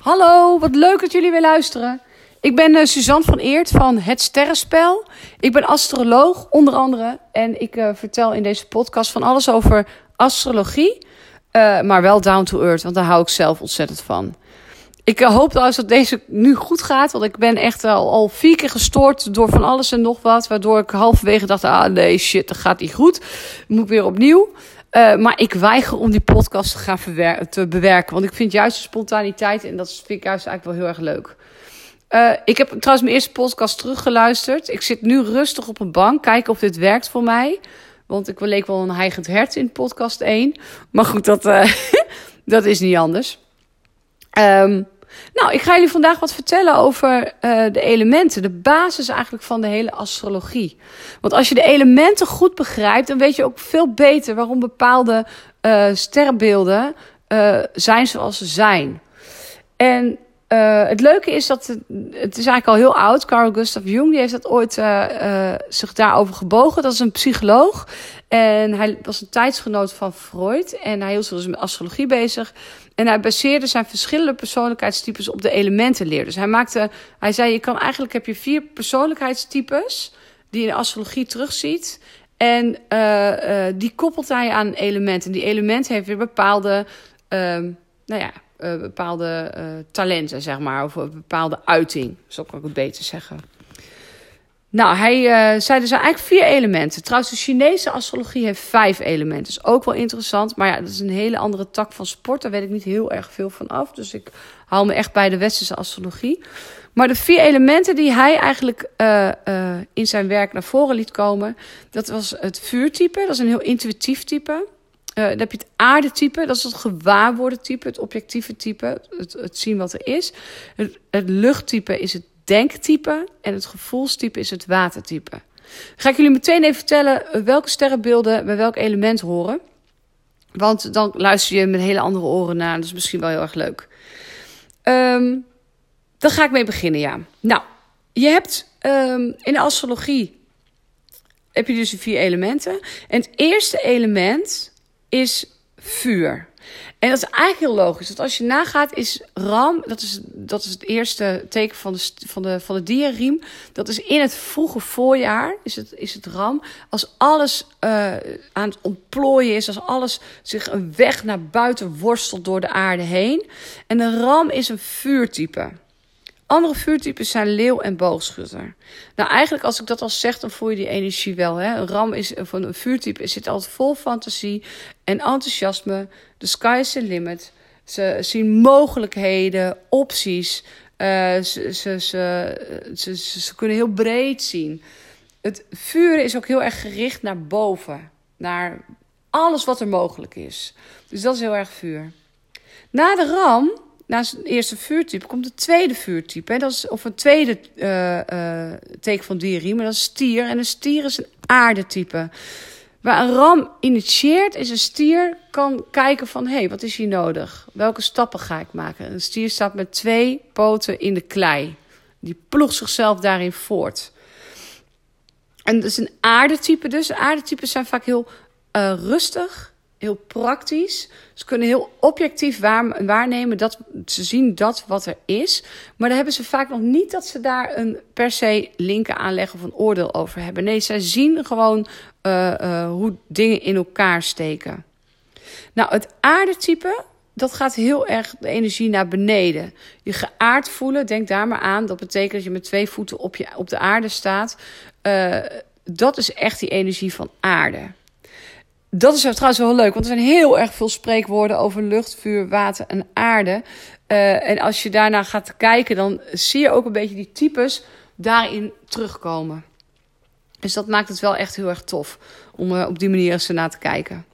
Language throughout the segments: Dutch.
Hallo, wat leuk dat jullie weer luisteren. Ik ben uh, Suzanne van Eert van Het Sterrenspel. Ik ben astroloog, onder andere. En ik uh, vertel in deze podcast van alles over astrologie. Uh, maar wel down to earth, want daar hou ik zelf ontzettend van. Ik hoop trouwens dat deze nu goed gaat. Want ik ben echt al, al vier keer gestoord door van alles en nog wat. Waardoor ik halverwege dacht, ah nee, shit, dat gaat niet goed. Moet weer opnieuw. Uh, maar ik weiger om die podcast te gaan te bewerken. Want ik vind juist de spontaniteit, en dat vind ik juist eigenlijk wel heel erg leuk. Uh, ik heb trouwens mijn eerste podcast teruggeluisterd. Ik zit nu rustig op een bank, kijken of dit werkt voor mij. Want ik leek wel een heigend hert in podcast 1. Maar goed, dat, uh, dat is niet anders. Um, nou, ik ga jullie vandaag wat vertellen over uh, de elementen. De basis eigenlijk van de hele astrologie. Want als je de elementen goed begrijpt, dan weet je ook veel beter waarom bepaalde uh, sterrenbeelden uh, zijn zoals ze zijn. En het leuke is dat het, het, is eigenlijk al heel oud. Carl Gustav Jung die heeft dat ooit zich daarover gebogen. Dat is een psycholoog. En hij was een tijdsgenoot van Freud. En hij hield zich dus met astrologie bezig. En hij baseerde zijn verschillende persoonlijkheidstypes op de elementenleer. Dus hij maakte, hij zei: je kan eigenlijk heb je vier persoonlijkheidstypes die je in astrologie terugziet. En die koppelt hij aan elementen. Die elementen heeft weer bepaalde, nou ja uh, bepaalde talenten, zeg maar, of een bepaalde uiting, zo kan ik het beter zeggen. Nou, hij uh, zei er zijn eigenlijk vier elementen. Trouwens, de Chinese astrologie heeft vijf elementen. Dat is ook wel interessant, maar ja, dat is een hele andere tak van sport. Daar weet ik niet heel erg veel van af. Dus ik hou me echt bij de westerse astrologie. Maar de vier elementen die hij eigenlijk uh, uh, in zijn werk naar voren liet komen, dat was het vuurtype. Dat is een heel intuïtief type. Dan heb je het aardetype, dat is het gewaarworden type, het objectieve type, het, het zien wat er is. Het, het, luchttype is het denktype en het gevoelstype is het watertype. Ga ik jullie meteen even vertellen welke sterrenbeelden bij welk element horen. Want dan luister je met hele andere oren naar. Dat is misschien wel heel erg leuk. Um, dan ga ik mee beginnen, ja. Nou, je hebt um, in de astrologie heb je dus vier elementen. En het eerste element is vuur. En dat is eigenlijk heel logisch. Want als je nagaat, is ram, dat is, dat is het eerste teken van de, van, de, van de dierriem. Dat is in het vroege voorjaar, is het, is het ram. Als alles uh, aan het ontplooien is, als alles zich een weg naar buiten worstelt door de aarde heen. En de ram is een vuurtype. Andere vuurtypes zijn leeuw en boogschutter. Nou, eigenlijk als ik dat al zeg, dan voel je die energie wel. Hè? Een ram is van een vuurtype zit altijd vol fantasie en enthousiasme. The sky is the limit. Ze zien mogelijkheden, opties. Uh, ze, ze, ze, ze, kunnen heel breed zien. Het vuur is ook heel erg gericht naar boven. Naar alles wat er mogelijk is. Dus dat is heel erg vuur. Na de ram naast het eerste vuurtype komt het tweede vuurtype. Hè? Dat is, of een tweede uh, uh, teken van dierie, maar dat is stier. En een stier is een aardetype. Waar een ram initieert, is een stier kan kijken van... hé, hey, wat is hier nodig? Welke stappen ga ik maken? Een stier staat met twee poten in de klei. Die ploegt zichzelf daarin voort. En dat is een aardetype dus. Aardetypes zijn vaak heel uh, rustig heel praktisch. Ze kunnen heel objectief waar, waarnemen dat ze zien dat wat er is. Maar dan hebben ze vaak nog niet dat ze daar een per se linken aanleggen of een oordeel over hebben. Nee, zij zien gewoon uh, uh, hoe dingen in elkaar steken. Nou, het aardetype, dat gaat heel erg de energie naar beneden. Je geaard voelen, denk daar maar aan. Dat betekent dat je met twee voeten op, je, op de aarde staat. Uh, dat is echt die energie van aarde. Dat is trouwens wel leuk, want er zijn heel erg veel spreekwoorden over lucht, vuur, water en aarde. Uh, en als je daarna gaat kijken, dan zie je ook een beetje die types daarin terugkomen. Dus dat maakt het wel echt heel erg tof om uh, op die manier eens naar te kijken.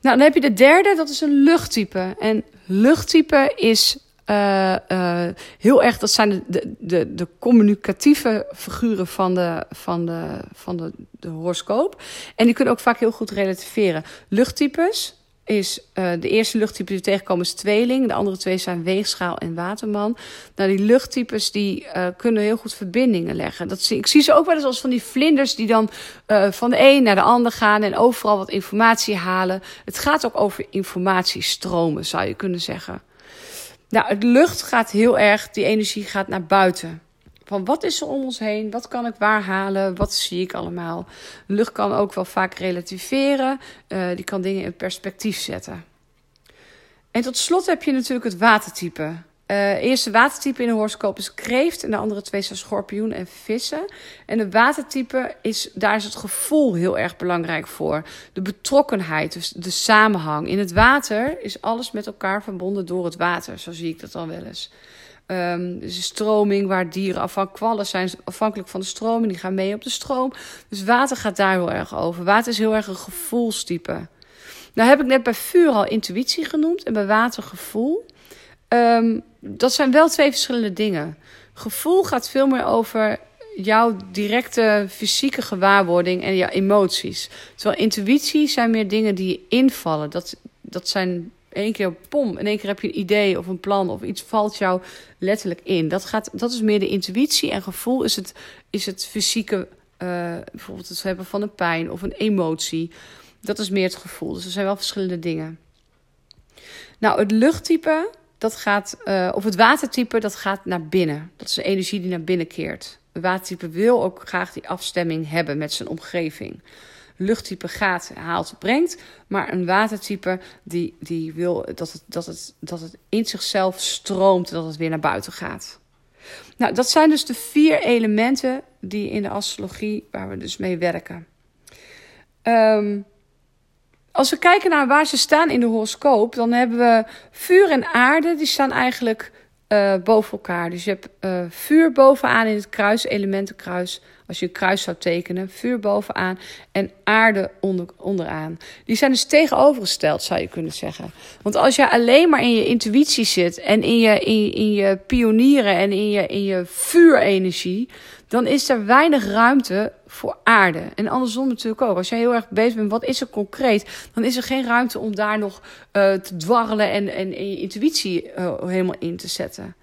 Nou, dan heb je de derde, dat is een luchttype. En luchttype is uh, heel erg, dat zijn de, de, de, communicatieve figuren van, de, van, de, van de, de horoscoop. En die kunnen ook vaak heel goed relativeren. Luchttypes is uh, de eerste luchttype die tegenkomen is tweeling. De andere twee zijn weegschaal en waterman. Nou, die luchttypes die kunnen heel goed verbindingen leggen. Dat zie, ik zie ze ook wel eens als van die vlinders die dan van de een naar de ander gaan en overal wat informatie halen. Het gaat ook over informatiestromen, zou je kunnen zeggen. Nou, het lucht gaat heel erg, die energie gaat naar buiten. Van wat is er om ons heen? Wat kan ik waar halen? Wat zie ik allemaal? Lucht kan ook wel vaak relativeren. Uh, die kan dingen in perspectief zetten. En tot slot heb je natuurlijk het watertype. Uh, eerste watertype in de horoscoop is kreeft en de andere twee zijn schorpioen en vissen. En de watertype is, daar is het gevoel heel erg belangrijk voor. De betrokkenheid, dus de samenhang. In het water is alles met elkaar verbonden door het water, zo zie ik dat dan wel eens. Um, dus een stroming waar dieren afhankelijk kwallen zijn afhankelijk van de stroming, die gaan mee op de stroom. Dus water gaat daar heel erg over. Water is heel erg een gevoelstype. Nou heb ik net bij vuur al intuïtie genoemd en bij water gevoel. Um, dat zijn wel twee verschillende dingen. Gevoel gaat veel meer over jouw directe fysieke gewaarwording en jouw emoties. Terwijl intuïtie zijn meer dingen die je invallen. Dat, dat zijn één keer pom, in één keer heb je een idee of een plan of iets valt jou letterlijk in. Dat, gaat, dat is meer de intuïtie en gevoel is het, is het fysieke, uh, bijvoorbeeld het hebben van een pijn of een emotie. Dat is meer het gevoel. Dus er zijn wel verschillende dingen. Nou, het luchttype, dat gaat, uh, of het watertype, dat gaat naar binnen. Dat is de energie die naar binnen keert. Het watertype wil ook graag die afstemming hebben met zijn omgeving. Luchttype gaat, haalt, brengt. Maar een watertype die, die wil dat het, dat, het, dat het in zichzelf stroomt en dat het weer naar buiten gaat. Nou, dat zijn dus de vier elementen die in de astrologie, waar we dus mee werken. Um, als we kijken naar waar ze staan in de horoscoop, dan hebben we vuur en aarde, die staan eigenlijk uh, boven elkaar. Dus je hebt uh, vuur bovenaan in het kruis, elementenkruis. Als je een kruis zou tekenen, vuur bovenaan en aarde onder, onderaan. Die zijn dus tegenovergesteld, zou je kunnen zeggen. Want als je alleen maar in je intuïtie zit en in je, in, in je pionieren en in je, in je vuurenergie, dan is er weinig ruimte voor aarde. En andersom natuurlijk ook. Als jij heel erg bezig bent, wat is er concreet? Dan is er geen ruimte om daar nog uh, te dwarrelen en, en, je intuïtie uh, helemaal in te zetten.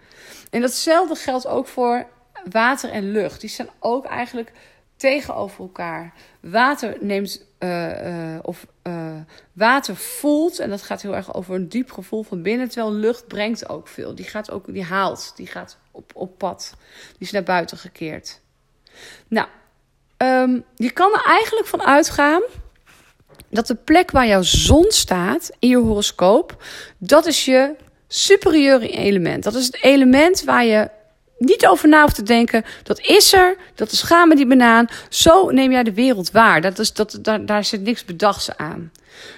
En datzelfde geldt ook voor water en lucht. Die staan ook eigenlijk tegenover elkaar. Water neemt, uh, of water voelt, en dat gaat heel erg over een diep gevoel van binnen, terwijl lucht brengt ook veel. Die gaat ook, die haalt, die gaat op, pad. Die is naar buiten gekeerd. Nou, um, je kan er eigenlijk van uitgaan dat de plek waar jouw zon staat in je horoscoop, dat is je superieure element. Dat is het element waar je niet over na hoeft te denken. Dat is er, dat is gaan die banaan. Zo neem jij de wereld waar. Dat is, dat, daar, daar zit niks bedachts aan.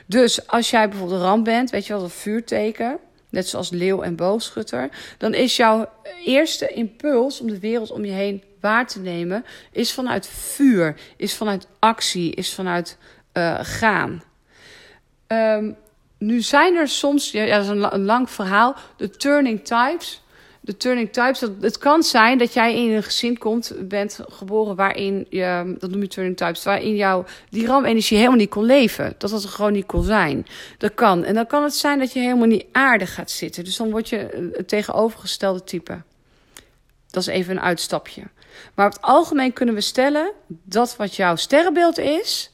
Dus als jij bijvoorbeeld ram bent, weet je wel, een vuurteken net zoals leeuw en boogschutter, dan is jouw eerste impuls om de wereld om je heen waar te nemen, is vanuit vuur, is vanuit actie, is vanuit uh, gaan. Um, nu zijn er soms, ja, dat is een lang verhaal, de turning types de turning types. Dat, het kan zijn dat jij in een gezin komt, bent geboren waarin je, dat noem je turning types, waarin jouw die ramenergie helemaal niet kon leven. Dat dat er gewoon niet kon zijn. Dat kan. En dan kan het zijn dat je helemaal niet aardig gaat zitten. Dus dan word je het tegenovergestelde type. Dat is even een uitstapje. Maar op het algemeen kunnen we stellen dat wat jouw sterrenbeeld is,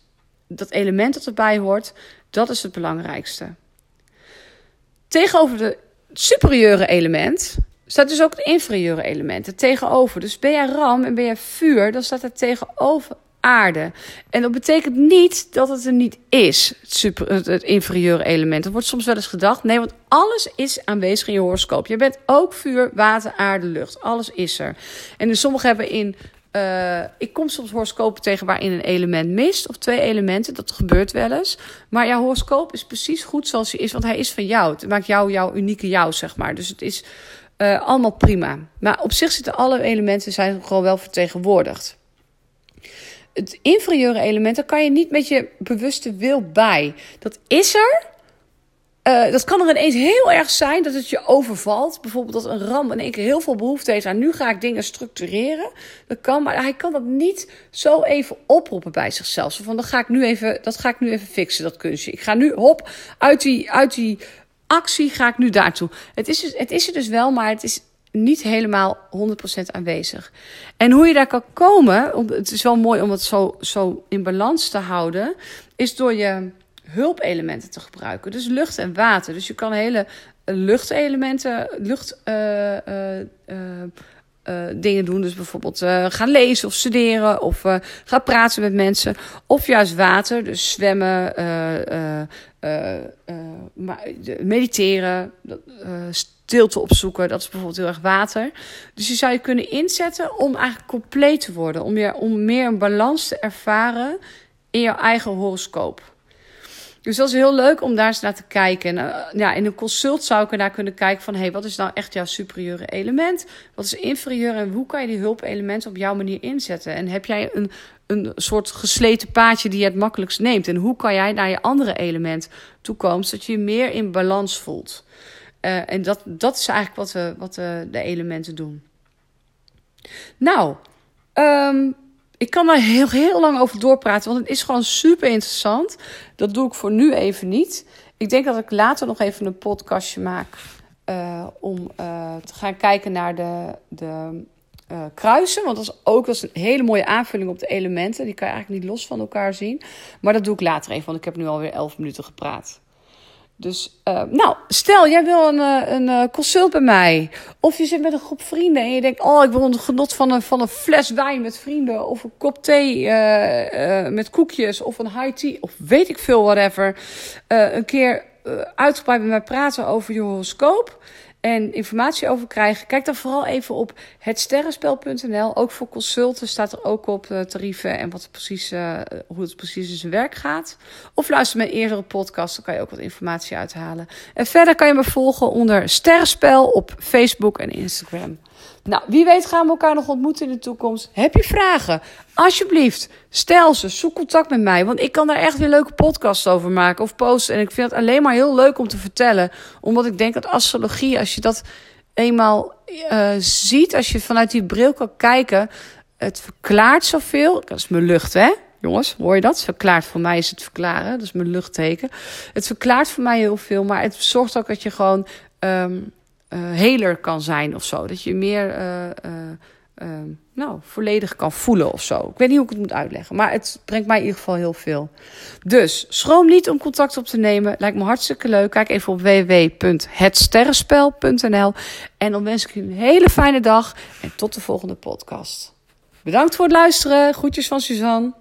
dat element dat erbij hoort, dat is het belangrijkste. Tegenover de superieure element staat dus ook het inferieure element er tegenover. Dus ben jij ram en ben jij vuur, dan staat er tegenover aarde. En dat betekent niet dat het er niet is, het, super, het, inferieure element. Er wordt soms wel eens gedacht, nee, want alles is aanwezig in je horoscoop. Je bent ook vuur, water, aarde, lucht. Alles is er. En dus sommigen hebben in uh, ik kom soms horoscopen tegen waarin een element mist, of twee elementen, dat gebeurt wel eens. Maar jouw horoscoop is precies goed zoals hij is, want hij is van jou. Het maakt jou jouw unieke jou, zeg maar. Dus het is uh, allemaal prima. Maar op zich zitten alle elementen zijn gewoon wel vertegenwoordigd. Het inferieure element, daar kan je niet met je bewuste wil bij. Dat is er. Uh, dat kan er ineens heel erg zijn dat het je overvalt. Bijvoorbeeld dat een ram in één keer heel veel behoefte heeft aan nu ga ik dingen structureren. Dat kan, maar hij kan dat niet zo even oproepen bij zichzelf. Van dat ga ik nu even, dat ga ik nu even fixen, dat kunstje. Ik ga nu hop uit die, uit die actie ga ik nu daartoe. Het is, dus, het is er dus wel, maar het is niet helemaal 100% aanwezig. En hoe je daar kan komen, het is wel mooi om het zo, zo in balans te houden, is door je hulpelementen te gebruiken. Dus lucht en water. Dus je kan hele luchtelementen, lucht. Uh, dingen doen. Dus bijvoorbeeld gaan lezen of studeren of gaan praten met mensen. Of juist water, dus zwemmen, mediteren, stilte opzoeken. Dat is bijvoorbeeld heel erg water. Dus die zou je kunnen inzetten om eigenlijk compleet te worden. Om, je, om meer een balans te ervaren in jouw eigen horoscoop. Dus dat is heel leuk om daar eens naar te kijken. En, uh, ja, in een consult zou ik er naar kunnen kijken van... hey, wat is nou echt jouw superieure element? Wat is inferieur en hoe kan je die hulpelementen op jouw manier inzetten? En heb jij een, een soort gesleten paadje die je het makkelijkst neemt? En hoe kan jij naar je andere element toekomen... zodat je je meer in balans voelt? Uh, en dat, dat is eigenlijk wat, we, wat de elementen doen. Nou, um, ik kan daar heel, heel lang over doorpraten, want het is gewoon super interessant. Dat doe ik voor nu even niet. Ik denk dat ik later nog even een podcastje maak uh, om uh, te gaan kijken naar de, de uh, kruisen. Want dat is ook dat een hele mooie aanvulling op de elementen. Die kan je eigenlijk niet los van elkaar zien. Maar dat doe ik later even, want ik heb nu alweer 11 minuten gepraat. Dus, uh, nou, stel jij wil een, eh, een, eh, consult bij mij. Of je zit met een groep vrienden en je denkt: Oh, ik wil een genot van een, van een fles wijn met vrienden. Of een kop thee met koekjes. Of een high tea. Of weet ik veel, whatever. een keer uitgebreid met mij praten over je horoscoop en informatie over krijgen, kijk dan vooral even op hetsterrenspel.nl. Ook voor consulten staat er ook op uh, tarieven en wat precies, uh, hoe het precies in zijn werk gaat. Of luister mijn eerdere podcast, dan kan je ook wat informatie uithalen. En verder kan je me volgen onder Sterrenspel op Facebook en Instagram. Nou, wie weet gaan we elkaar nog ontmoeten in de toekomst. Heb je vragen? Alsjeblieft, stel ze. Zoek contact met mij. Want ik kan daar echt weer leuke podcasts over maken of posten. En ik vind het alleen maar heel leuk om te vertellen. Omdat ik denk dat astrologie, als je dat eenmaal uh, ziet, als je vanuit die bril kan kijken, het verklaart zoveel. Dat is mijn lucht, hè? Jongens, hoor je dat? Verklaart voor mij is het verklaren. Dat is mijn luchtteken. Het verklaart voor mij heel veel, maar het zorgt ook dat je gewoon um, heler kan zijn of zo. Dat je meer uh, uh, nou, volledig kan voelen of zo. Ik weet niet hoe ik het moet uitleggen, maar het brengt mij in ieder geval heel veel. Dus schroom niet om contact op te nemen. Lijkt me hartstikke leuk. Kijk even op www.hetsterrenspel.nl. En dan wens ik u een hele fijne dag en tot de volgende podcast. Bedankt voor het luisteren. Groetjes van Suzanne.